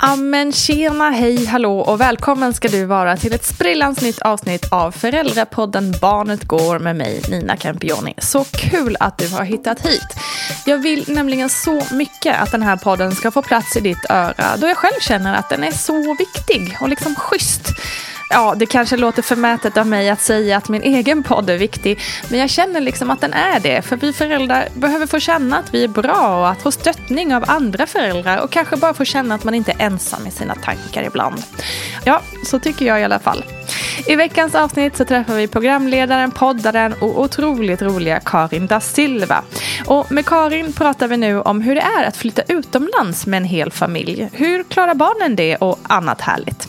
Amen, tjena, hej, hallå och välkommen ska du vara till ett sprillans nytt avsnitt av Föräldrapodden Barnet Går med mig Nina Campioni. Så kul att du har hittat hit. Jag vill nämligen så mycket att den här podden ska få plats i ditt öra då jag själv känner att den är så viktig och liksom schysst. Ja, det kanske låter förmätet av mig att säga att min egen podd är viktig. Men jag känner liksom att den är det. För vi föräldrar behöver få känna att vi är bra och att få stöttning av andra föräldrar. Och kanske bara få känna att man inte är ensam i sina tankar ibland. Ja, så tycker jag i alla fall. I veckans avsnitt så träffar vi programledaren, poddaren och otroligt roliga Karin da Silva. Och med Karin pratar vi nu om hur det är att flytta utomlands med en hel familj. Hur klarar barnen det och annat härligt.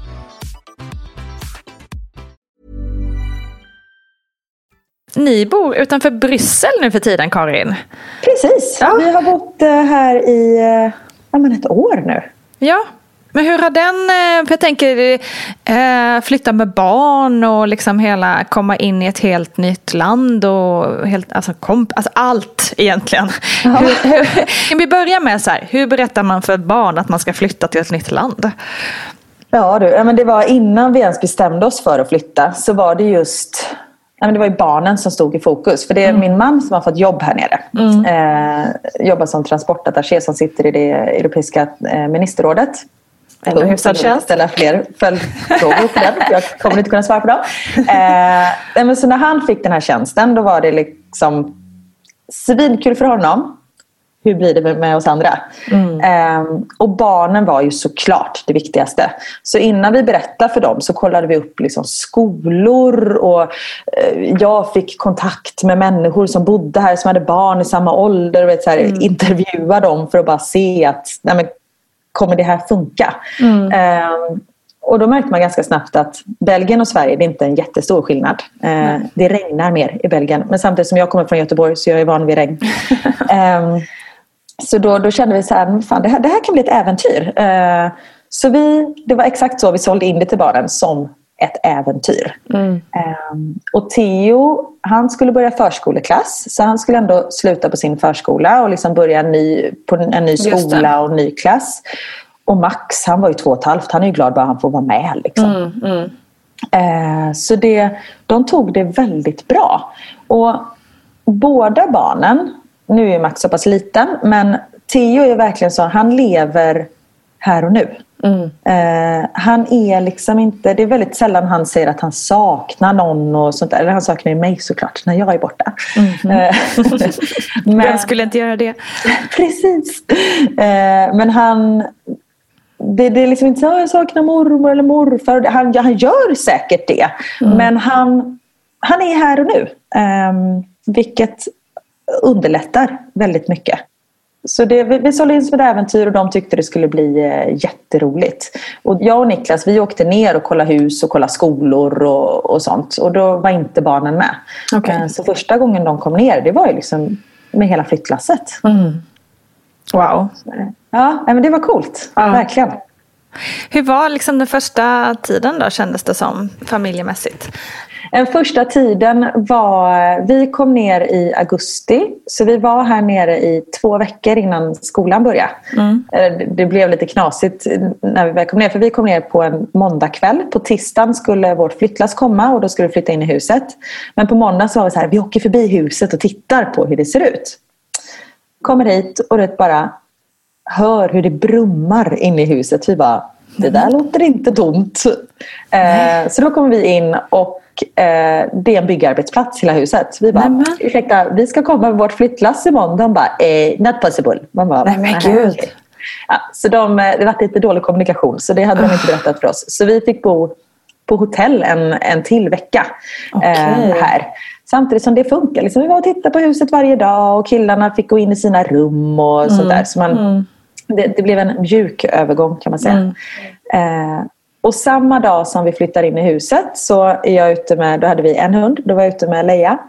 Ni bor utanför Bryssel nu för tiden, Karin. Precis. Ja. Vi har bott eh, här i eh, ja, men ett år nu. Ja, men hur har den, eh, för jag tänker flytta med barn och liksom hela komma in i ett helt nytt land och helt, alltså, komp, alltså allt egentligen. Hur, hur, kan vi börja med så här, hur berättar man för ett barn att man ska flytta till ett nytt land? Ja, du, ja, men det var innan vi ens bestämde oss för att flytta så var det just ja, men det var ju barnen som stod i fokus. För det är min man som har fått jobb här nere. Eh, jobbar som transportattaché som sitter i det europeiska eh, ministerrådet. Ändå hyfsad vill ställa fler följdfrågor på den. Jag kommer inte kunna svara på dem. Eh, men så när han fick den här tjänsten då var det liksom svinkul för honom. Hur blir det med, oss andra? Eh, och barnen var ju såklart det viktigaste. Så innan vi berättade för dem så kollade vi upp liksom skolor och eh, jag fick kontakt med människor som bodde här som hade barn i samma ålder. Och vet, så här, Intervjua dem för att bara se att nej, men, kommer det här funka? Eh, och då märkte man ganska snabbt att Belgien och Sverige det är inte en jättestor skillnad. Eh, det regnar mer i Belgien. Men samtidigt som jag kommer från Göteborg så jag är van vid regn. eh, så då, då kände vi så här, "Men fan, det, här, det här kan bli ett äventyr. Eh, så vi, det var exakt så vi sålde in det till barnen som ett äventyr. Mm. Um, och Theo, han skulle börja förskoleklass så han skulle ändå sluta på sin förskola och liksom börja ny, på en ny skola och ny klass. Och Max, han var ju två och ett halvt, han är ju glad bara han får vara med. Liksom. Mm, mm. Uh, så det, de tog det väldigt bra. Och båda barnen, nu är Max så pass liten, men Theo är verkligen så, han lever här och nu. Mm. Uh, han är liksom inte, det är väldigt sällan han säger att han saknar någon och sånt där. Eller han saknar ju mig såklart när jag är borta. Mm. Uh, men, Vem skulle inte göra det? Precis. Uh, men han, det, det, är liksom inte så att jag saknar mormor eller morfar. Han, han gör säkert det. Mm. Men han, han är här och nu. Um, vilket underlättar väldigt mycket. Så det, vi, vi sålde in som ett äventyr och de tyckte det skulle bli eh, jätteroligt. Och jag och Niklas vi åkte ner och kollade hus och kollade skolor och, och sånt. Och då var inte barnen med. Okay. Eh, så första gången de kom ner det var ju liksom med hela flyttlasset. Mm. Wow. Ja, men det var coolt. Ja. Verkligen. Hur var liksom den första tiden då kändes det som familjemässigt? Den första tiden var, vi kom ner i augusti så vi var här nere i två veckor innan skolan började. Mm. Eh, det blev lite knasigt när vi väl kom ner för vi kom ner på en måndagkväll. På tisdagen skulle vårt flyttlass komma och då skulle vi flytta in i huset. Men på måndag så var vi så här, vi åker förbi huset och tittar på hur det ser ut. Kommer hit och det bara hör hur det brummar inne i huset. Vi bara, det där mm. låter inte tomt. Eh, så då kommer vi in och eh, det är en byggarbetsplats hela huset. Vi bara, Nej, ursäkta, vi ska komma med vårt flyttlass imorgon. De bara, eh, not possible. Man bara, Nej men gud. Okay. Ja, så de, eh, det var lite dålig kommunikation så det hade de inte berättat för oss. Så vi fick bo på hotell en, en till vecka okay. eh, här. Samtidigt som det funkar. Liksom, vi var och tittade på huset varje dag och killarna fick gå in i sina rum och mm. sådär. Så man, mm. Det, det, blev en mjuk övergång kan man säga. Mm. Eh, och samma dag som vi flyttar in i huset så är jag ute med, då hade vi en hund, då var jag ute med Leia.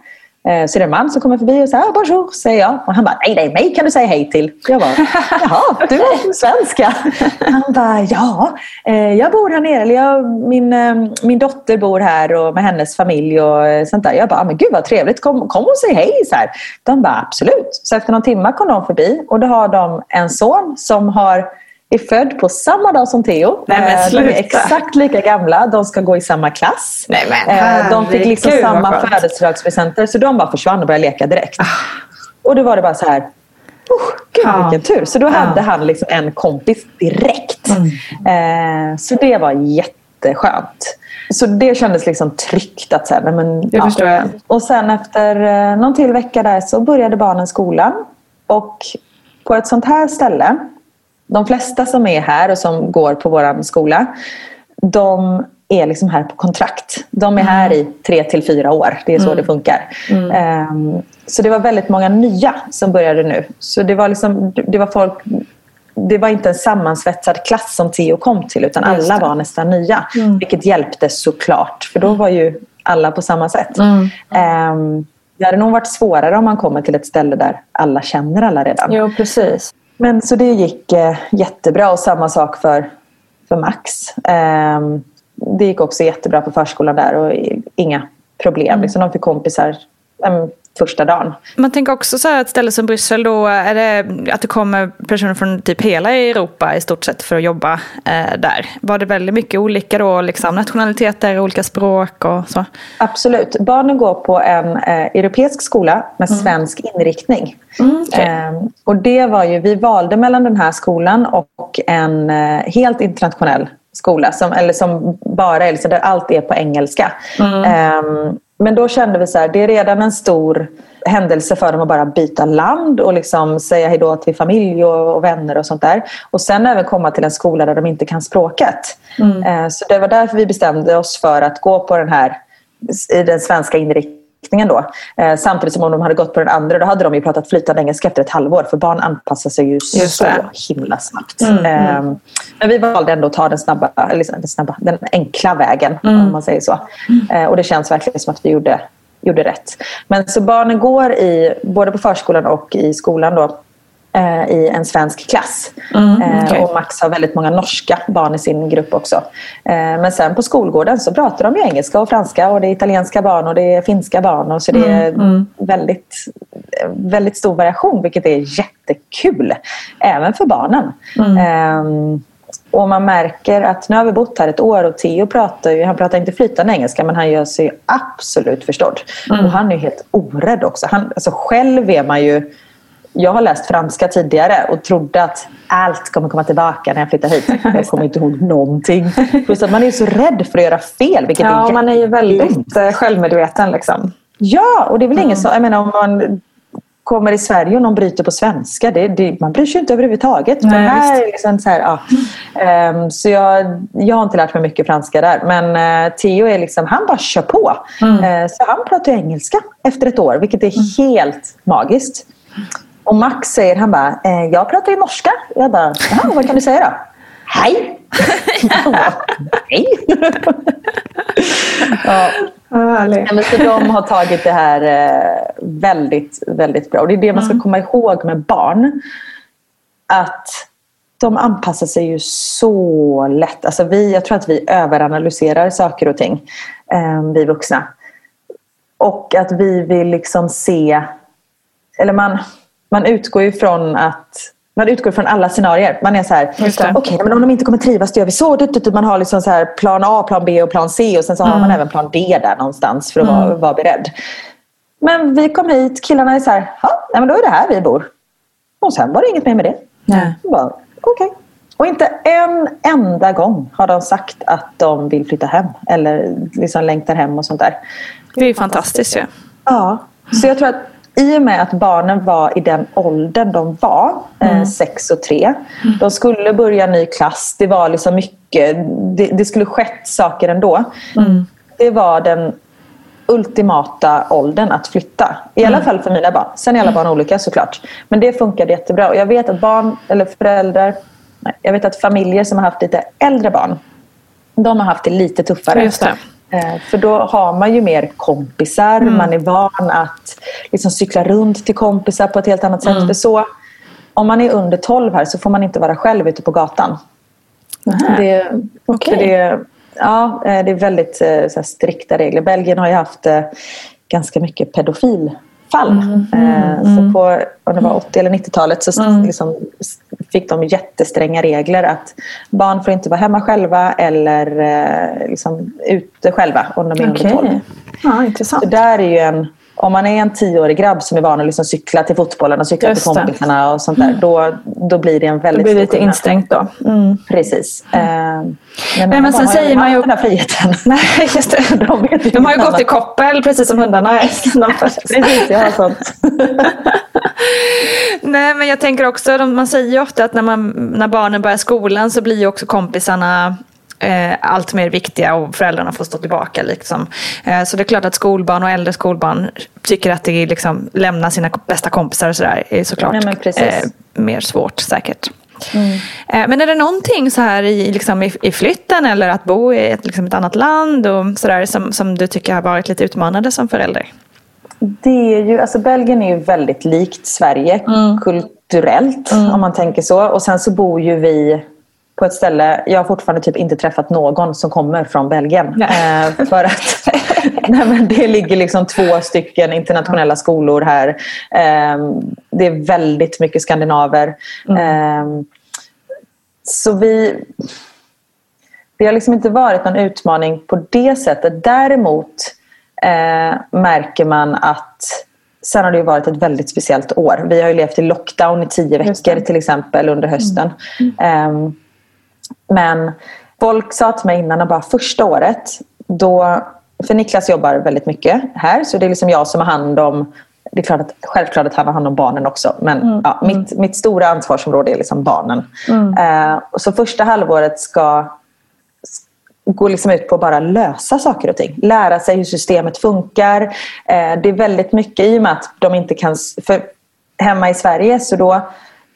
Eh, så det är en man som kommer förbi och säger ah, bonjour, säger jag. Och han bara, nej, nej, mig kan du säga hej till. Jag bara, jaha, du är svenska. Han bara, ja, eh, jag bor här nere. Eller jag, min, eh, min dotter bor här och med hennes familj och sånt där. Jag bara, men gud vad trevligt, kom, kom och säg hej. Så här. De bara, absolut. Så efter någon timme kom de förbi och då har de en son som har är född på samma dag som Theo. Nej, de är exakt lika gamla. De ska gå i samma klass. Nej, men, eh, de fick liksom samma födelsedagspresenter. Så de bara försvann och började leka direkt. Ah. Och då var det bara så här. Oh, gud ja. vilken tur. Så då ja. hade han liksom en kompis direkt. Mm. Eh, så det var jätteskönt. Så det kändes liksom tryggt. Att så här, men, jag förstår jag. Och sen efter eh, någon till vecka där så började barnen skolan. Och på ett sånt här ställe de flesta som är här och som går på vår skola, de är liksom här på kontrakt. De är här i tre till fyra år. Det är så mm. det funkar. Mm. Um, så det var väldigt många nya som började nu. Så det var, liksom, det var folk det var inte en sammansvetsad klass som Theo kom till utan alla var nästan nya. Mm. Vilket hjälpte såklart för då mm. var ju alla på samma sätt. Mm. Um, det hade nog varit svårare om man kommer till ett ställe där alla känner alla redan. Jo, precis. Men så det gick eh, jättebra och samma sak för, för Max. Eh, det gick också jättebra på förskolan där och inga problem. Mm. Liksom, de fick kompisar eh, första dagen. Man tänker också så här ett ställe som Bryssel då är det att det kommer personer från typ hela Europa i stort sett för att jobba eh, där. Var det väldigt mycket olika då, liksom nationaliteter, olika språk och så? Absolut. Barnen går på en eh, europeisk skola med mm. svensk inriktning. Mm, okay. eh, och det var ju, vi valde mellan den här skolan och en eh, helt internationell skola som, eller som bara är, liksom, där allt är på engelska. Mm. Men då kände vi så här, det är redan en stor händelse för dem att bara byta land och liksom säga hejdå till familj och, och, vänner och sånt där. Och sen även komma till en skola där de inte kan språket. Mm. Eh, så det var därför vi bestämde oss för att gå på den här i den svenska inriktningen riktningen då. Eh, samtidigt som om de hade gått på den andra då hade de ju pratat flytande engelska efter ett halvår för barn anpassar sig ju Just så det. himla snabbt. Mm, eh, Men vi valde ändå att ta den snabba, eller den, snabba, den enkla vägen mm. om man säger så. Eh, och det känns verkligen som att vi gjorde, gjorde rätt. Men så barnen går i, både på förskolan och i skolan då i en svensk klass. Mm, Eh, okej. och Max har väldigt många norska barn i sin grupp också. Eh, men sen på skolgården så pratar de ju engelska och franska och det är italienska barn och det är finska barn. Och så det är Mm, väldigt, väldigt stor variation vilket är jättekul. Även för barnen. Mm. Ehm, och man märker att nu har vi bott här ett år och Theo pratar ju, han pratar inte flytande engelska men han gör sig absolut förstådd. Mm. Och han är helt orädd också. Han, alltså själv är man ju jag har läst franska tidigare och trodde att allt kommer komma tillbaka när jag flyttar hit. Jag kommer inte ihåg någonting. Plus att man är så rädd för att göra fel. Vilket Ja, är man är ju väldigt eh, självmedveten. Liksom. Ja, och det är väl ingen som... Jag menar om man kommer i Sverige och någon bryter på svenska. Det, det, man bryr sig inte överhuvudtaget. Nej, men här är liksom så här, ja. Ehm, så jag, jag har inte lärt mig mycket franska där. Men eh, Theo är liksom, han bara kör på. Eh, så han pratar engelska efter ett år, vilket är helt magiskt. Och Max säger, han bara, eh, jag pratar ju norska. Jag bara, "Jaha, vad kan du säga då? Hej! Bara, Hej! ja. Ja, men så de har tagit det här eh, väldigt, väldigt bra. Och det är det man ska komma ihåg med barn. Att de anpassar sig ju så lätt. Alltså vi, jag tror att vi överanalyserar saker och ting, eh, vi vuxna. Och att vi vill liksom se... Eller man, man utgår ju från att man utgår från alla scenarier. Man är så här, okej, men om de inte kommer trivas då gör vi så. Man har liksom så här plan A, plan B och plan C och sen så har man även plan D där någonstans för att vara, vara beredd. Men vi kom hit, killarna är så här, ja, men då är det här vi bor. Och sen var det inget mer med det. Nej. Okej. Och inte en enda gång har de sagt att de vill flytta hem eller liksom längtar hem och sånt där. Det är ju fantastiskt ju. Ja, så jag tror att i och med att barnen var i den åldern de var, eh, sex och tre. De skulle börja ny klass. Det var liksom mycket, det, det skulle skett saker ändå. Det var den ultimata åldern att flytta. I alla fall för mina barn. Sen är alla barn olika såklart. Men det funkade jättebra. Och jag vet att barn, eller föräldrar, nej, jag vet att familjer som har haft lite äldre barn, de har haft det lite tuffare. Just det. Eh, För då har man ju mer kompisar, man är van att liksom cykla runt till kompisar på ett helt annat sätt. För så, om man är under 12 här så får man inte vara själv ute på gatan. Det, för det, ja, eh, det är väldigt eh, här, strikta regler. Belgien har ju haft ganska mycket pedofilfall. Eh, Så på om det var 80 eller 90-talet så s- liksom, fick de jättestränga regler att barn får inte vara hemma själva eller eh, liksom, ute själva om de är under 12. Okej. Ja, Så där är ju en, om man är en tioårig grabb som är van att liksom cykla till fotbollen och cykla Just till det. kompisarna och sånt där. Då, då blir det en Det väldigt blir stor lite instängt då. Mm. Precis. Eh, men men mina sen säger man ju- den här friheten. Nej, just det. De, De har ju gått i koppel precis som hundarna. Precis, jag har sånt. Nej, men jag tänker också, man säger ju ofta att när, man, när barnen börjar skolan så blir ju också kompisarna eh, allt mer viktiga och föräldrarna får stå tillbaka. Liksom. Eh, så det är klart att skolbarn och äldre skolbarn tycker att det är liksom, lämna sina bästa kompisar och sådär är såklart precis. eh, mer svårt säkert. Eh, Men är det någonting så här i, liksom i, i flytten eller att bo i ett, liksom ett annat land och sådär som, som du tycker har varit lite utmanande som förälder? Det är ju, alltså Belgien är ju väldigt likt Sverige kulturellt om man tänker så. Och sen så bor ju vi på ett ställe, jag har fortfarande typ inte träffat någon som kommer från Belgien. Eh, för att nej, men det ligger liksom två stycken internationella skolor här. Eh, det är väldigt mycket skandinaver. Eh, så vi, det har liksom inte varit någon utmaning på det sättet. Däremot eh, märker man att sen har det ju varit ett väldigt speciellt år. Vi har ju levt i lockdown i tio veckor till exempel under hösten. Ehm, men folk sa till mig innan bara första året då, för Niklas jobbar väldigt mycket här så det är liksom jag som har hand om det är klart att, självklart att han har hand om barnen också men ja, mitt, mitt stora ansvarsområde är liksom barnen. Eh, och så första halvåret ska går liksom ut på att bara lösa saker och ting. Lära sig hur systemet funkar. Eh, det är väldigt mycket i och med att de inte kan... För hemma i Sverige så då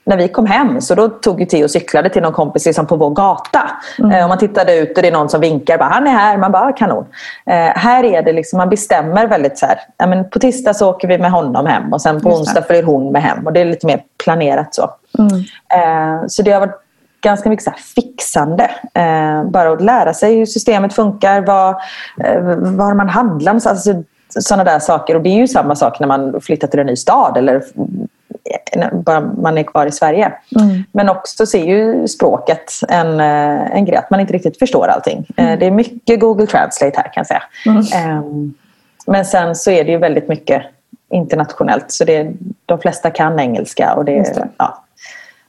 när vi kom hem så då tog ju Theo och cyklade till någon kompis liksom på vår gata. Mm. Eh, och man tittade ut och det är någon som vinkar. Bara, han är här. Man bara, "Ah, kanon. Eh, här är det liksom, man bestämmer väldigt så här. Ja, men på tisdag så åker vi med honom hem och sen på Just onsdag följer hon med hem. Och det är lite mer planerat så. Eh, så det har varit ganska mycket så fixande. Eh, bara att lära sig hur systemet funkar, vad, eh, var man handlar någonstans. Alltså, sådana där saker. Och det är ju samma sak när man flyttar till en ny stad eller eh, bara man är kvar i Sverige. Men också så är ju språket en, eh, en grej att man inte riktigt förstår allting. Eh, Det är mycket Google Translate här kan jag säga. Eh, Men sen så är det ju väldigt mycket internationellt. Så det, de flesta kan engelska. Och det, det. Ja.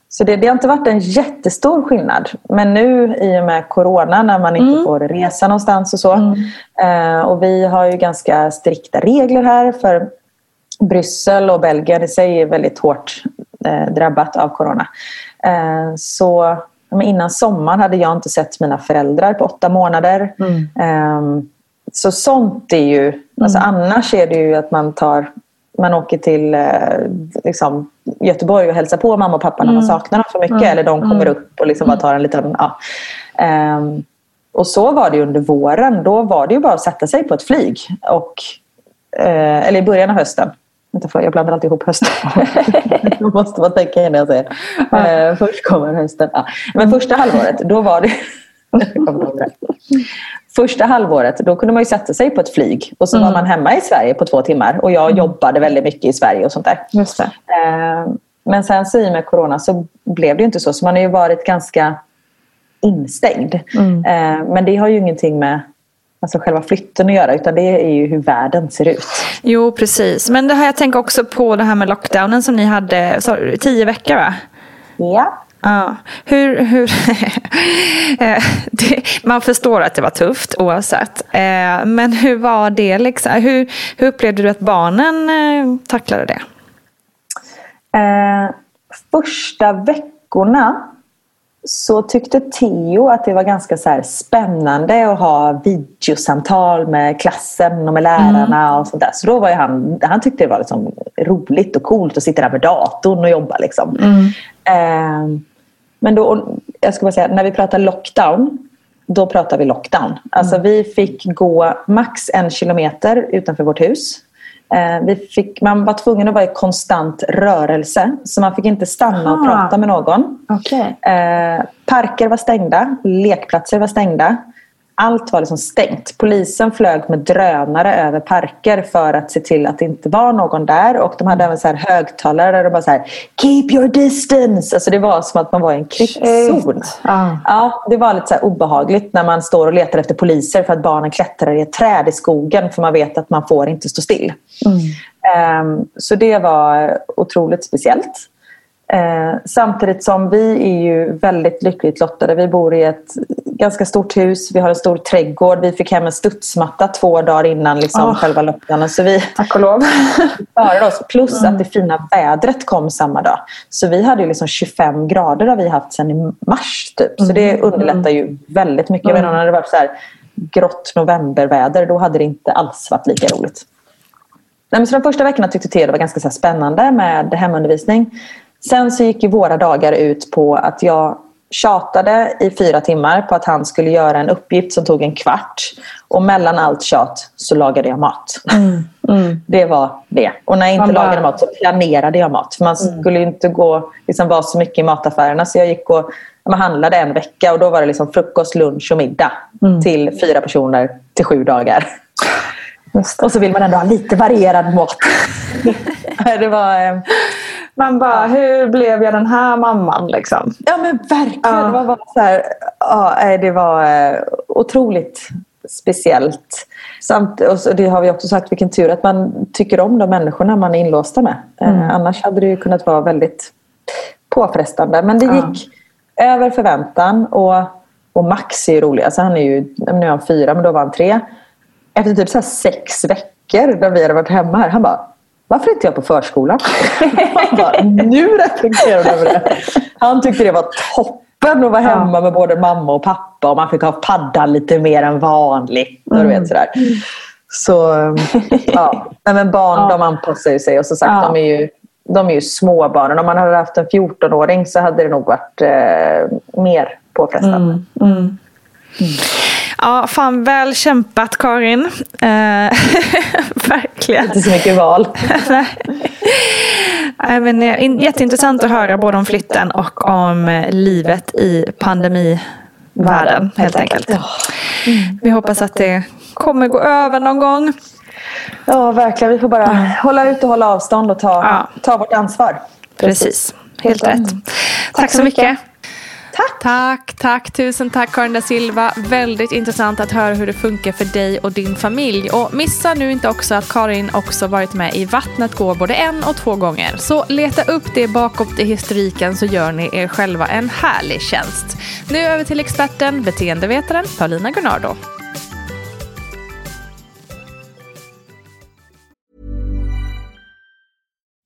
Så det, det har inte varit en jättestor skillnad. Men nu i och med corona när man inte får resa någonstans och så. Eh, och vi har ju ganska strikta regler här. För Bryssel och Belgien i sig är väldigt hårt eh, drabbat av corona. Eh, så innan sommaren hade jag inte sett mina föräldrar på åtta månader. Eh, så sånt är ju... Alltså annars är det ju att man tar... Man åker till eh, liksom, Göteborg och hälsar på mamma och pappa när man saknar dem för mycket. Eller de kommer upp och liksom bara tar en liten... Ja. Ehm, och så var det under våren. Då var det ju bara att sätta sig på ett flyg. Och, eh, eller i början av hösten. Jag blandar alltid ihop hösten. jag måste bara tänka innan jag säger. Eh, först kommer hösten. Ja. Men första halvåret, då var det... Första halvåret, då kunde man ju sätta sig på ett flyg. Och så var man hemma i Sverige på två timmar. Och jag jobbade väldigt mycket i Sverige och sånt där. Eh, Men sen så i och med corona så blev det ju inte så. Så man har ju varit ganska instängd. Eh, Men det har ju ingenting med alltså själva flytten att göra. Utan det är ju hur världen ser ut. Jo, precis. Men det här, jag tänker också på det här med lockdownen som ni hade, så, tio veckor va? Ja. Ja. Hur, hur eh, det, man förstår att det var tufft oavsett. Eh, men hur var det? Liksom? Hur, hur upplevde du att barnen eh, tacklade det? Eh, första veckorna så tyckte Theo att det var ganska så spännande att ha videosamtal med klassen och med lärarna. och sånt där. Så då var han, han tyckte det var liksom roligt och coolt att sitta där med datorn och jobba. Liksom. Eh, men då, jag ska bara säga, när vi pratar lockdown, då pratar vi lockdown. Alltså vi fick gå max en kilometer utanför vårt hus. Eh, vi fick, man var tvungen att vara i konstant rörelse. Så man fick inte stanna och prata med någon. Okay. Eh, parker var stängda, lekplatser var stängda. Allt var liksom stängt. Polisen flög med drönare över parker för att se till att det inte var någon där. Och de hade även så här högtalare där de bara så här Keep your distance! Alltså det var som att man var i en krigszon. Ja. Ja, det var lite så obehagligt när man står och letar efter poliser för att barnen klättrar i ett träd i skogen för man vet att man får inte stå still. Ehm, så det var otroligt speciellt. Eh, samtidigt som vi är ju väldigt lyckligt lottade. Vi bor i ett ganska stort hus. Vi har en stor trädgård. Vi fick hem en studsmatta två dagar innan liksom, Åh. själva lockdownen. Så vi Tack och lov. klarade oss. Plus att det fina vädret kom samma dag. Så vi hade ju liksom 25 grader har vi haft sedan i mars. Typ. Så det underlättar ju väldigt mycket. Jag menar, om det varit så här grått novemberväder då hade det inte alls varit lika roligt. Nej, men så de första veckorna tyckte Theo det var ganska så spännande med hemundervisning. Sen så gick ju våra dagar ut på att jag tjatade i fyra timmar på att han skulle göra en uppgift som tog en kvart. Och mellan allt tjat så lagade jag mat. Det var det. Och när jag inte Man bara- lagade mat så planerade jag mat. För man skulle ju inte gå, liksom, vara så mycket i mataffärerna. Så jag gick och man handlade en vecka och då var det liksom frukost, lunch och middag. Till fyra personer till sju dagar. Och så vill man ändå ha lite varierad mat. det var... Man bara, hur blev jag den här mamman liksom? Ja men verkligen. Ja. Det var bara så här, ja, det var eh, otroligt speciellt. Samt, och det har vi också sagt, vilken tur att man tycker om de människorna man är inlåsta med. Eh, annars hade det ju kunnat vara väldigt påfrestande. Men det Ja. gick över förväntan. Och, och Max är ju rolig. Alltså han är ju, nu är han fyra, men då var han tre. Efter typ så sex veckor när vi hade varit hemma här, han bara varför är inte jag på förskolan? Bara, nu reflekterar du över det. Han tyckte det var toppen att vara hemma med både mamma och pappa och man fick ha paddan lite mer än vanligt. Och du vet, sådär. Så ja, men barn Ja. de anpassar ju sig och som sagt Ja. de är ju de är ju små barnen. Om man hade haft en 14-åring så hade det nog varit eh, mer påfrestande. Mm. Mm. Ja, fan väl kämpat Karin. Eh, verkligen. Inte så mycket val. Nej, men, eh, jätteintressant att höra både om flytten och om eh, livet i pandemivärlden helt enkelt. Mm. Vi hoppas att det kommer gå över någon gång. Ja, verkligen. Vi får bara mm. hålla ut och hålla avstånd och ta, ja. ta vårt ansvar. Precis. Precis. Helt rätt. Tack, tack så mycket. mycket. Tack. Tack, tack. Tusen tack Karin da Silva. Väldigt intressant att höra hur det funkar för dig och din familj. Och missa nu inte också att Karin också varit med i Vattnet går både en och två gånger. Så leta upp det bakom i historiken så gör ni er själva en härlig tjänst. Nu över till experten, beteendevetaren Paulina Gunnardo.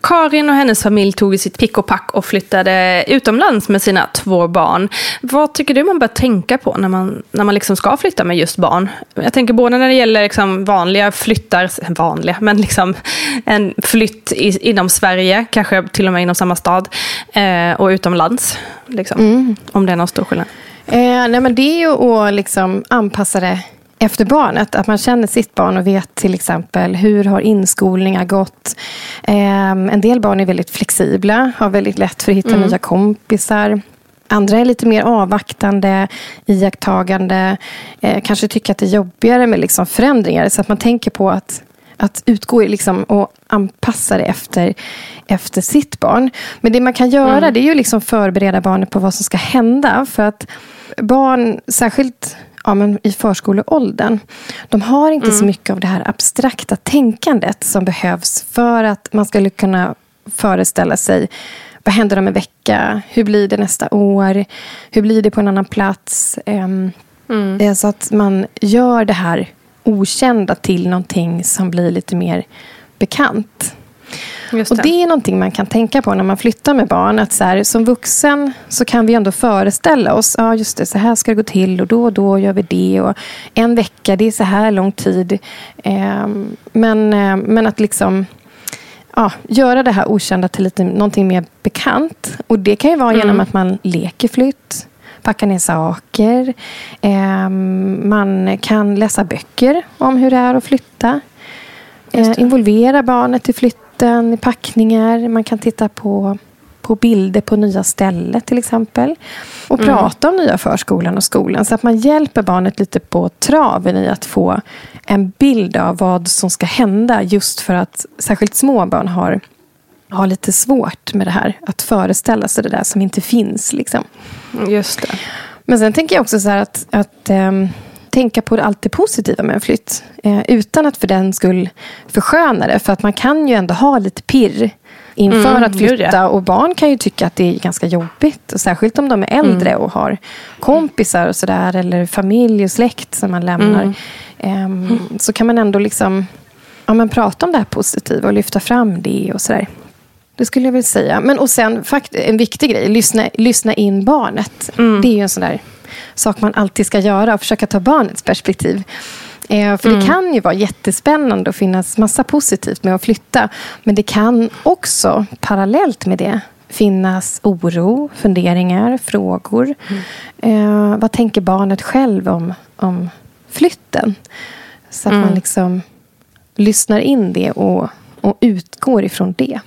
Karin och hennes familj tog sitt pick och pack och flyttade utomlands med sina två barn. Vad tycker du man bör tänka på när man, när man liksom ska flytta med just barn? Jag tänker både när det gäller liksom vanliga flyttar, vanliga, men liksom en flytt i, inom Sverige, kanske till och med inom samma stad, eh, och utomlands. Liksom, mm. Om det är någon stor skillnad. Eh, nej, men det är ju att liksom anpassa det efter barnet. Att man känner sitt barn och vet till exempel hur har inskolningar gått. Eh, en del barn är väldigt flexibla, har väldigt lätt för att hitta mm. nya kompisar. Andra är lite mer avvaktande, iakttagande, eh, kanske tycker att det är jobbigare med liksom förändringar. Så att man tänker på att, att utgå liksom och anpassa det efter, efter sitt barn. Men det man kan göra mm. det är ju liksom förbereda barnet på vad som ska hända. För att barn, särskilt ja, men i förskoleåldern. De har inte mm. så mycket av det här abstrakta tänkandet som behövs för att man skulle kunna föreställa sig vad händer om en vecka? Hur blir det nästa år? Hur blir det på en annan plats? Um, mm. Det är så att man gör det här okända till någonting som blir lite mer bekant. Det. Och det är någonting man kan tänka på när man flyttar med barn. Att så här, som vuxen så kan vi ändå föreställa oss. Ja, just det, så här ska det gå till och då och då gör vi det. Och en vecka, det är så här lång tid. Eh, men, eh, men att liksom ja, göra det här okända till lite, någonting mer bekant. Och det kan ju vara genom att man leker flytt, packar ner saker. Eh, man kan läsa böcker om hur det är att flytta. Eh, involvera barnet i flytten, i packningar. Man kan titta på, på bilder på nya ställen till exempel. Och Mm. prata om nya förskolan och skolan. Så att man hjälper barnet lite på traven i att få en bild av vad som ska hända. Just för att särskilt små barn har, har lite svårt med det här. Att föreställa sig det där som inte finns. Liksom. Just det. Men sen tänker jag också så här att, att ehm, tänka på allt det positiva med en flytt. Eh, utan att för den skull försköna det. För att man kan ju ändå ha lite pirr inför Mm, att flytta. Och barn kan ju tycka att det är ganska jobbigt. Och särskilt om de är äldre Mm. och har kompisar och sådär. Eller familj och släkt som man lämnar. Mm. Ehm, så kan man ändå liksom ja, men prata om det här positiva och lyfta fram det och sådär. Det skulle jag vilja säga. Men och sen fakt en viktig grej, lyssna, lyssna in barnet. Det är ju en sån där sak man alltid ska göra och försöka ta barnets perspektiv. Eh, för det kan ju vara jättespännande och finnas massa positivt med att flytta. Men det kan också parallellt med det finnas oro, funderingar, frågor. Eh, vad tänker barnet själv om, om flytten? Så att man liksom lyssnar in det och, och utgår ifrån det.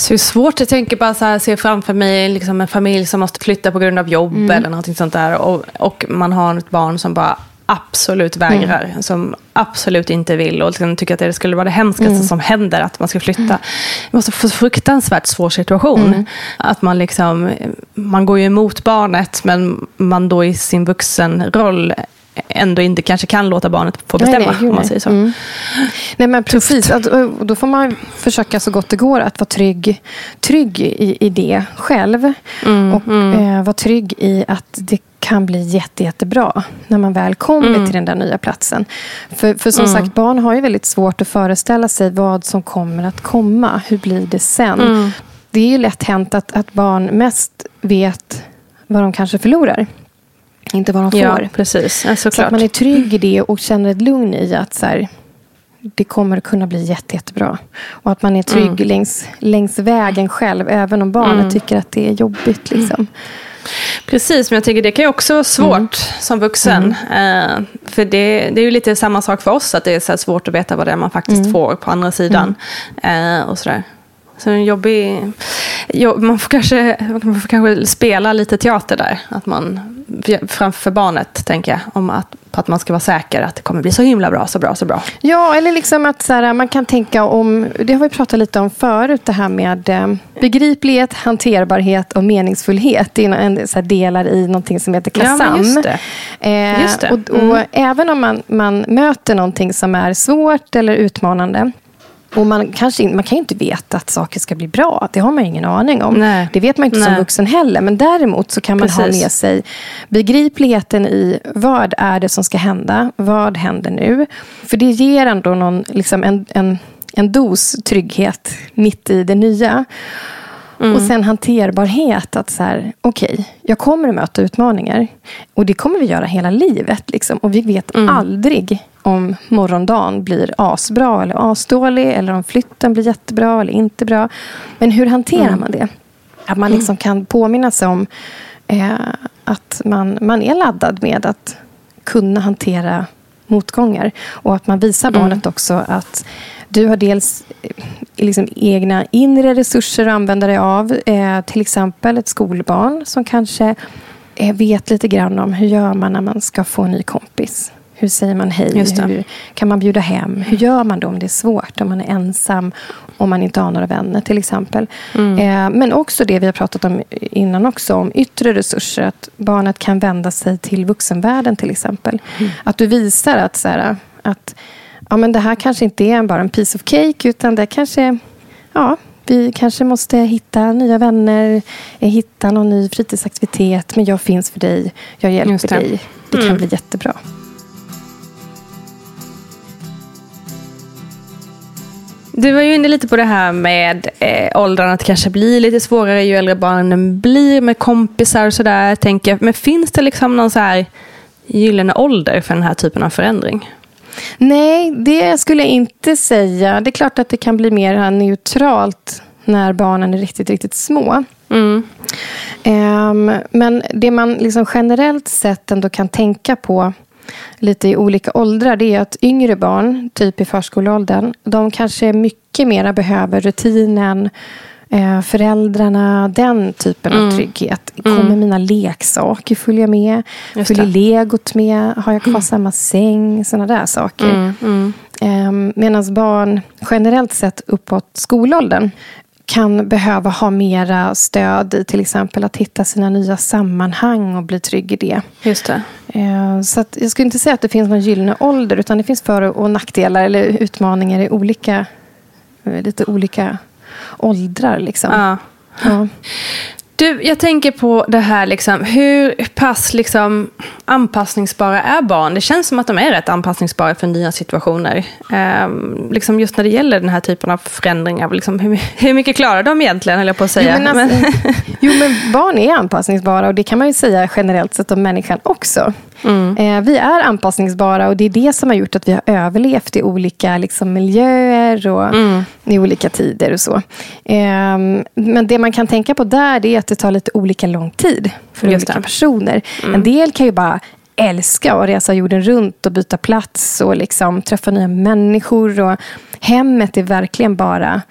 Så det är svårt, jag tänker bara så här, se framför mig liksom en familj som måste flytta på grund av jobb Mm. eller någonting sånt där. Och, och man har ett barn som bara absolut vägrar, Mm. som absolut inte vill och liksom tycker att det skulle vara det hemskaste Mm. som händer, att man ska flytta. Det måste få fruktansvärt svår situation. Mm. Att man liksom, man går ju emot barnet, men man då i sin vuxenroll ändå inte kanske kan låta barnet få Nej, bestämma, nej, gud, om man nej. säger så. Mm. Nej, men precis. Att, då får man försöka så gott det går att vara trygg, trygg i, i det själv. Mm, och Eh, vara trygg i att det kan bli jätte, jättebra när man väl kommer Mm. till den där nya platsen. För, för som Mm. sagt, barn har ju väldigt svårt att föreställa sig vad som kommer att komma. Hur blir det sen? Mm. Det är ju lätt hänt att, att barn mest vet vad de kanske förlorar. Inte vad de får. Ja, precis. Ja, Så att man är trygg i det och känner ett lugn i att så här, det kommer att kunna bli jätte, jättebra. Och att man är trygg Mm. längs, längs vägen själv, även om barnet Mm. tycker att det är jobbigt. Liksom. Precis, men jag tänker det kan ju också vara svårt som vuxen. Eh, för det, det är ju lite samma sak för oss, att det är så svårt att veta vad det är man faktiskt får på andra sidan. Eh, och sådär. Så en jobbig... Jo, man, får kanske, man får kanske spela lite teater där. Att man, framför barnet, tänker jag. Om att, att man ska vara säker att det kommer bli så himla bra, så bra, så bra. Ja, eller liksom att så här, man kan tänka om, det har vi pratat lite om förut, det här med eh, begriplighet, hanterbarhet och meningsfullhet. Det är en, så här, delar i någonting som heter Ja, KASAM. just det. Eh, Just det. Och, och Mm. även om man, man möter någonting som är svårt eller utmanande och man, kanske, man kan ju inte veta att saker ska bli bra. Det har man ju ingen aning om. Nej. Det vet man inte som Nej. vuxen heller. Men däremot så kan man ha Precis. med sig begripligheten i vad är det som ska hända? Vad händer nu? För det ger ändå någon, liksom en, en, en dos trygghet mitt i det nya. Mm. Och sen hanterbarhet. Att så här, okej, jag kommer att möta utmaningar. Och det kommer vi göra hela livet. Liksom. Och vi vet Mm. aldrig om morgondagen blir asbra eller asdålig. Eller om flytten blir jättebra eller inte bra. Men hur hanterar Mm. man det? Att man liksom kan påminna sig om eh, att man, man är laddad med att kunna hantera motgångar. Och att man visar Mm. barnet också att du har dels eh, liksom egna inre resurser att använda dig av. Eh, till exempel ett skolbarn som kanske eh, vet lite grann om hur gör man när man ska få en ny kompis. Hur säger man hej? Hur kan man bjuda hem? Hur gör man då om det är svårt? Om man är ensam? Om man inte har några vänner till exempel. Mm. Eh, men också det vi har pratat om innan också. Om yttre resurser. Att barnet kan vända sig till vuxenvärlden till exempel. Mm. Att du visar att, så här, att ja, men det här kanske inte är bara en piece of cake. Utan det kanske ja, vi kanske måste hitta nya vänner, hitta någon ny fritidsaktivitet. Men jag finns för dig, jag hjälper det. dig. Det kan Mm. bli jättebra. Du var ju inne lite på det här med eh, åldrarna, att det kanske blir lite svårare ju äldre barnen blir med kompisar och sådär. Men finns det liksom någon så här gyllene ålder för den här typen av förändring? Nej, det skulle jag inte säga. Det är klart att det kan bli mer neutralt när barnen är riktigt, riktigt små. Mm. Um, men det man liksom generellt sett ändå kan tänka på lite i olika åldrar, det är att yngre barn, typ i förskoleåldern, de kanske mycket mer behöver rutinen, eh, föräldrarna, den typen Mm. av trygghet. Kommer mina leksaker följa med? Följer legot med? Har jag kvar samma säng? Sådana där saker. Mm, mm. Eh, Medan barn generellt sett uppåt skolåldern kan behöva ha mera stöd i till exempel att hitta sina nya sammanhang och bli trygg i det. Just det. Eh, Så jag skulle inte säga att det finns någon gyllene ålder utan det finns för och nackdelar eller utmaningar i olika, eh, lite olika åldrar. Liksom. Ja. Ja. Du, jag tänker på det här, liksom, hur pass liksom, anpassningsbara är barn? Det känns som att de är rätt anpassningsbara för nya situationer. Ehm, liksom just när det gäller den här typen av förändringar. Liksom, hur, hur mycket klarar de egentligen, höll jag på att säga. Jo, men alltså, jo, men barn är anpassningsbara och det kan man ju säga generellt sett om människan också. Eh, vi är anpassningsbara och det är det som har gjort att vi har överlevt i olika liksom, miljöer och i olika tider och så. Eh, men det man kan tänka på där är att det tar lite olika lång tid för Just olika det. personer. En del kan ju bara älska att resa jorden runt och byta plats och liksom träffa nya människor. Och hemmet är verkligen bara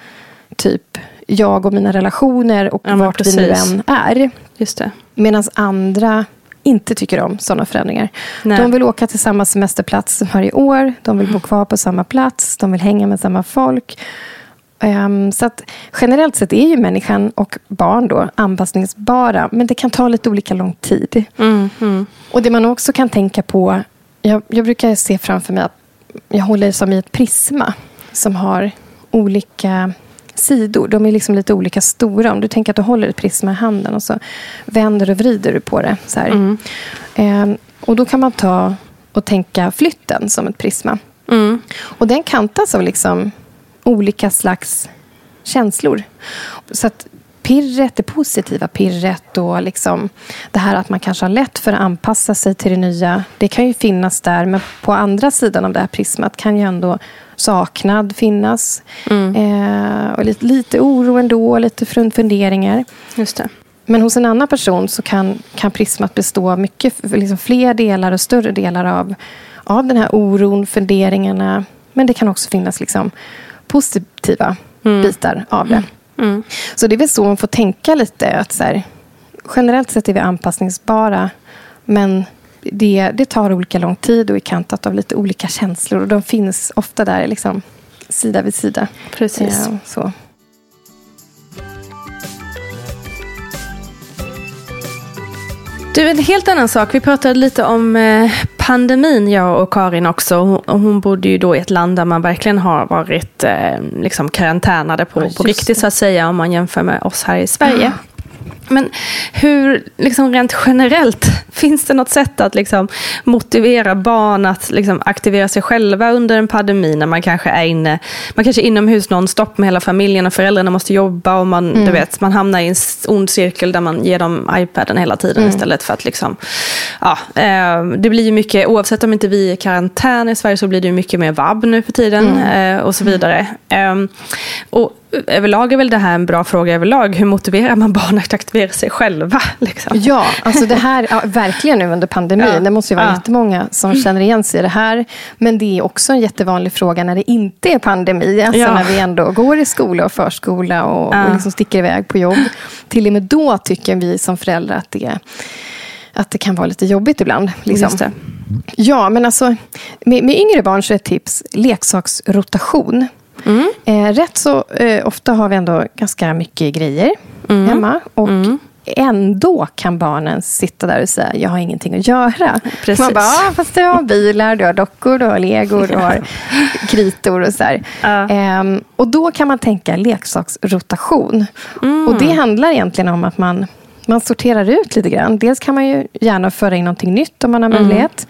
typ jag och mina relationer och Ja, vart vi nu precis. än är. Just det. Medan andra inte tycker om sådana förändringar. Nej. De vill åka till samma semesterplats varje år. De vill bo kvar på samma plats. De vill hänga med samma folk. Ehm, så att generellt sett är ju människan och barn då anpassningsbara. Men det kan ta lite olika lång tid. Mm, mm. Och det man också kan tänka på. Jag, jag brukar se framför mig att jag håller som i ett prisma. Som har olika sidor. De är liksom lite olika stora. Om du tänker att du håller ett prisma i handen och så vänder och vrider du på det. Så här. Ehm, och då kan man ta och tänka flytten som ett prisma. Mm. Och den kantas av liksom olika slags känslor. Så att pirret, det positiva pirret och liksom det här att man kanske har lätt för att anpassa sig till det nya. Det kan ju finnas där, men på andra sidan av det här prismat kan ju ändå saknad finnas. Eh, och lite, lite oro ändå, lite fun- funderingar. Just det. Men hos en annan person så kan, kan prismat bestå av mycket, liksom fler delar och större delar av, av den här oron, funderingarna. Men det kan också finnas liksom positiva bitar av det. Mm. Så det är väl så man får tänka lite. Att så här, generellt sett är vi anpassningsbara. Men det, det tar olika lång tid och är kantat av lite olika känslor. Och de finns ofta där liksom, sida vid sida. Precis. Ja, så. Du, en helt annan sak. Vi pratade lite om eh, pandemin, jag och Karin också. Hon, bodde ju då i ett land där man verkligen har varit eh, liksom karantänade på, Ja, på riktigt, det. så att säga, om man jämför med oss här i Sverige. Men hur, liksom rent generellt, finns det något sätt att liksom motivera barn att liksom aktivera sig själva under en pandemi när man kanske är inne, man kanske är inomhus nonstop med hela familjen och föräldrarna måste jobba och man, du vet, man hamnar i en ond cirkel där man ger dem iPaden hela tiden istället för att liksom, ja, eh, det blir ju mycket, oavsett om inte vi är i karantän i Sverige så blir det mycket mer vab nu för tiden eh, och så vidare. Ehm, och överlag är väl det här en bra fråga överlag. Hur motiverar man barn att aktivera sig själva? Liksom? Ja, alltså det här, ja, verkligen nu under pandemin. Ja. Det måste ju vara Ja. jättemånga som känner igen sig i det här. Men det är också en jättevanlig fråga när det inte är pandemi. Alltså Ja. när vi ändå går i skola och förskola och, Ja. och liksom sticker iväg på jobb. Till och med då tycker vi som föräldrar att det, att det kan vara lite jobbigt ibland. Liksom. Ja, men alltså med, med yngre barn så är ett tips leksaksrotation. Mm. Eh, rätt så eh, ofta har vi ändå ganska mycket grejer Mm. hemma. Och ändå kan barnen sitta där och säga, jag har ingenting att göra. Precis. Man bara, ah, fast du har bilar, du har dockor, du har legor, du har kritor och så här. Ja. Ehm, och då kan man tänka leksaksrotation. Mm. Och det handlar egentligen om att man man sorterar ut lite grann. Dels kan man ju gärna föra in någonting nytt om man har möjlighet.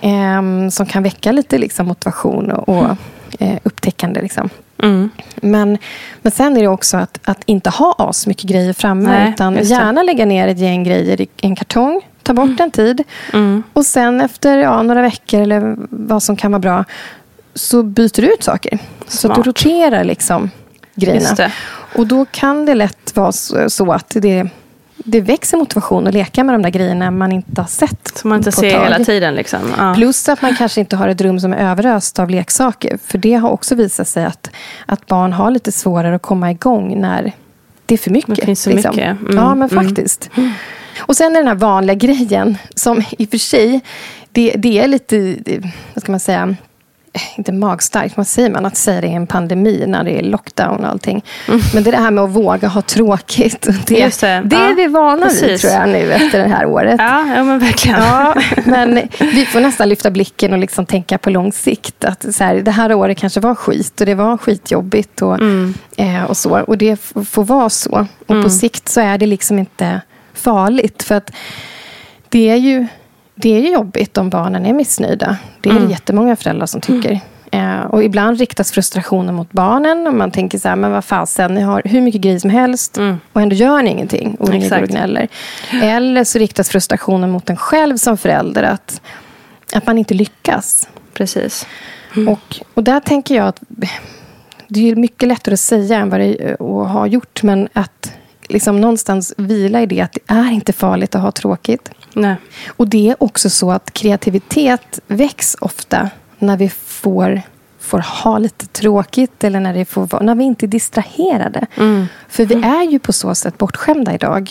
Ehm, som kan väcka lite liksom, motivation och, och eh, upptäckande. Liksom. Mm. Men, men sen är det också att, att inte ha as mycket grejer framme. Nej, utan gärna lägga ner ett gäng grejer i en kartong. Ta bort en tid. Mm. Och sen efter ja, några veckor eller vad som kan vara bra. så byter du ut saker. Så att du Smart. roterar liksom Just grejerna. Och då kan det lätt vara så, så att det, det växer motivation att leka med de där grejerna man inte har sett Som man inte ser tag. hela tiden. Liksom. Ja. Plus att man kanske inte har ett rum som är överöst av leksaker. För det har också visat sig att, att barn har lite svårare att komma igång när det är för mycket. Det finns så liksom. mycket. Mm, Ja, men mm. faktiskt. Och sen är den här vanliga grejen som i och för sig, det, det är lite, vad ska man säga, inte magstarkt, vad säger man, att säga det i en pandemi när det är lockdown och allting. Men det är det här med att våga ha tråkigt. Det, Mm. Det. det är Ja, vi vana vid tror jag nu efter det här året. Ja, ja, men verkligen. Ja, men vi får nästan lyfta blicken och liksom tänka på lång sikt. Att så här, det här året kanske var skit och det var skitjobbigt och, eh, och så. Och det får vara så. Och på sikt så är det liksom inte farligt. För att det är ju, det är ju jobbigt om barnen är missnöjda. Det är det jättemånga föräldrar som tycker. Eh, och ibland riktas frustrationen mot barnen. Och man tänker så här, men vad fasen, ni har hur mycket grejer som helst och ändå gör ni ingenting. Och Exakt. och gnäller. Eller så riktas frustrationen mot en själv som förälder. Att, att man inte lyckas. Precis. Och, och där tänker jag att det är mycket lättare att säga än vad det att ha gjort. Men att liksom någonstans vila i det att det är inte farligt att ha tråkigt. Nej. Och det är också så att kreativitet väcks ofta när vi får, får ha lite tråkigt eller när, det får, när vi inte är distraherade. För vi är ju på så sätt bortskämda idag.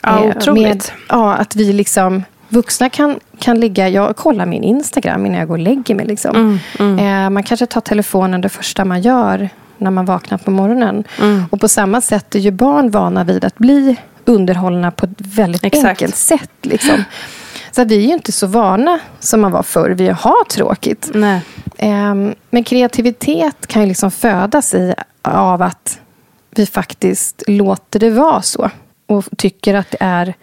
Ja, Eh, otroligt. Med, ja, att vi liksom... Vuxna kan, kan ligga... Jag kollar min Instagram innan jag går och lägger mig. Liksom. Eh, man kanske tar telefonen det första man gör när man vaknar på morgonen. Och på samma sätt är ju barn vana vid att bli underhållna på ett väldigt Exakt. enkelt sätt. Liksom. Så vi är ju inte så vana som man var förr vid att ha tråkigt. Nej. Ehm, Men kreativitet kan ju liksom födas i av att vi faktiskt låter det vara så. Och tycker att det är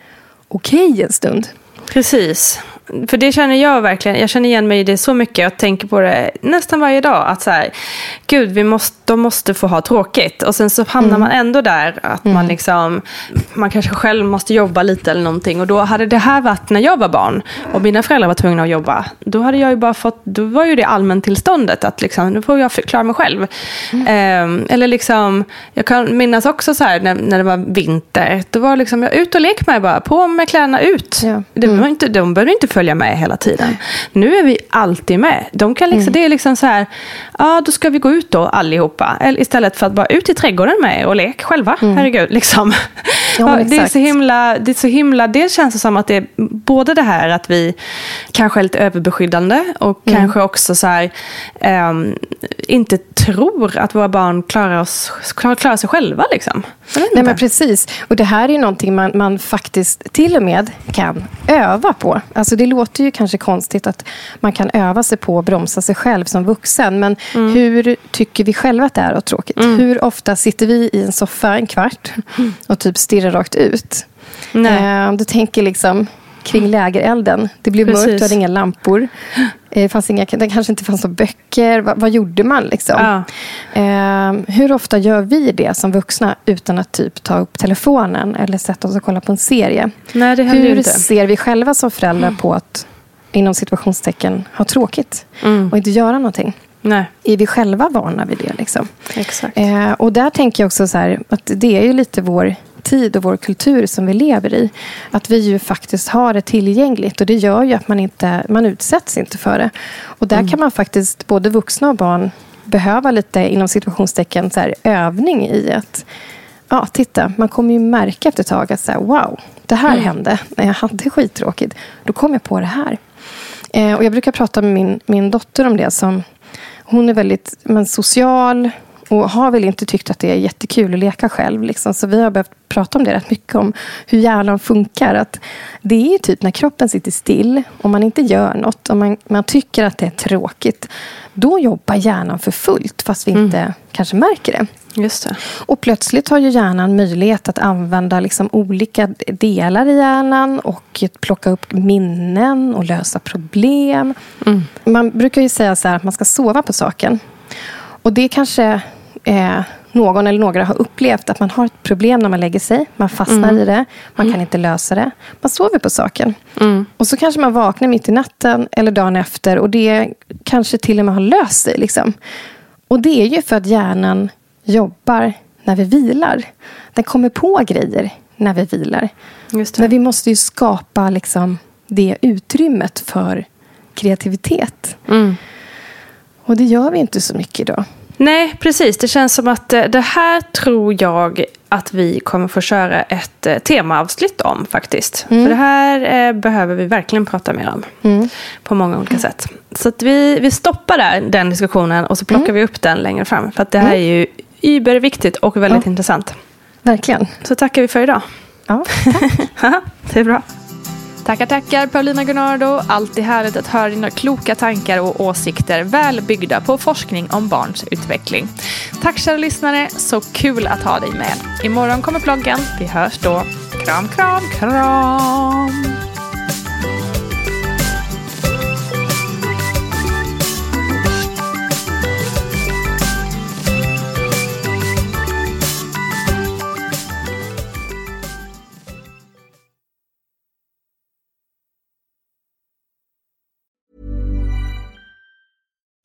okej en stund. Precis. För det känner jag verkligen. Jag känner igen mig i det så mycket. Jag tänker på det nästan varje dag. Att så här, gud, vi måste, de måste få ha tråkigt. Och sen så hamnar man ändå där. Att man liksom, man kanske själv måste jobba lite eller någonting. Och då hade det här varit när jag var barn. Och mina föräldrar var tvungna att jobba. Då hade jag ju bara fått, då var ju det allmäntillståndet. Att liksom, nu får jag klara mig själv. Ehm, eller liksom, jag kan minnas också så här när, när det var vinter. Då var liksom, jag ut och lek med bara. På med kläderna ut. Ja. Det var inte, de behöver inte följa med hela tiden. Nu är vi alltid med. De kan liksom, Det är liksom så här, ja då ska vi gå ut då allihopa. Eller istället för att bara ut i trädgården med och lek själva. Herregud, liksom. Ja, det, är så himla, det är så himla, det känns det som att det är både det här att vi kanske är lite överbeskyddande och kanske också så här, ehm, inte tror att våra barn klarar, oss, klarar, sig själva. Liksom. Nej, men precis. Och det här är ju någonting man, man faktiskt till och med kan öva på. Alltså det låter ju kanske konstigt att man kan öva sig på att bromsa sig själv som vuxen. Men hur tycker vi själva att det är och tråkigt? Hur ofta sitter vi i en soffa en kvart och typ stirrar rakt ut? Nej. Eh, du tänker liksom kring lägerelden. Det blev mörkt, Precis. du hade inga lampor. Eh, Det, fanns inga, det kanske inte fanns några böcker. Va, vad gjorde man? Liksom? Ja. Eh, hur ofta gör vi det som vuxna utan att typ ta upp telefonen eller sätta oss och kolla på en serie? Nej, det Hur inte. ser vi själva som föräldrar på att inom situationstecken ha tråkigt och inte göra någonting? Nej, Är vi själva vana vid det? Liksom? exakt. Eh, och där tänker jag också så här, att det är ju lite vår tid och vår kultur som vi lever i. Att vi ju faktiskt har det tillgängligt och det gör ju att man inte man utsätts inte för det. Och där kan man faktiskt, både vuxna och barn, behöva lite inom situationstecken så här, övning i att Ja, titta, man kommer ju märka efter ett tag att så här, wow, det här hände när jag hade skittråkigt. Då kom jag på det här. Eh, och jag brukar prata med min, min dotter om det. som Hon är väldigt men, social och har väl inte tyckt att det är jättekul att leka själv. Liksom. Så vi har behövt prata om det rätt mycket. Om hur hjärnan funkar. Att det är typ när kroppen sitter still och man inte gör något. Och man, man tycker att det är tråkigt. Då jobbar hjärnan för fullt fast vi inte kanske märker det. Just det. Och plötsligt har ju hjärnan möjlighet att använda liksom olika delar i hjärnan och plocka upp minnen och lösa problem. Man brukar ju säga så att man ska sova på saken. Och det kanske eh, någon eller några har upplevt att man har ett problem när man lägger sig. Man fastnar i det. Man kan inte lösa det. Man sover på saken. Och så kanske man vaknar mitt i natten eller dagen efter och det kanske till och med har löst sig. Liksom. Och det är ju för att hjärnan jobbar när vi vilar. Den kommer på grejer när vi vilar. Men vi måste ju skapa liksom, det utrymmet för kreativitet. Mm. Och det gör vi inte så mycket idag. Nej, precis. Det känns som att eh, det här tror jag att vi kommer få köra ett eh, temaavsnitt om faktiskt. Mm. För det här eh, behöver vi verkligen prata mer om. Mm. På många olika sätt. Så vi, vi stoppar där den diskussionen och så plockar Mm. vi upp den längre fram. För att det här är ju überviktigt och väldigt intressant. Verkligen. Så tackar vi för idag. Ja, Haha, det är bra. Tackar, tackar Paulina Gunnardo. Alltid härligt att höra dina kloka tankar och åsikter väl byggda på forskning om barns utveckling. Tack kära lyssnare, så kul att ha dig med. Imorgon kommer bloggen. Vi hörs då. Kram, kram, kram!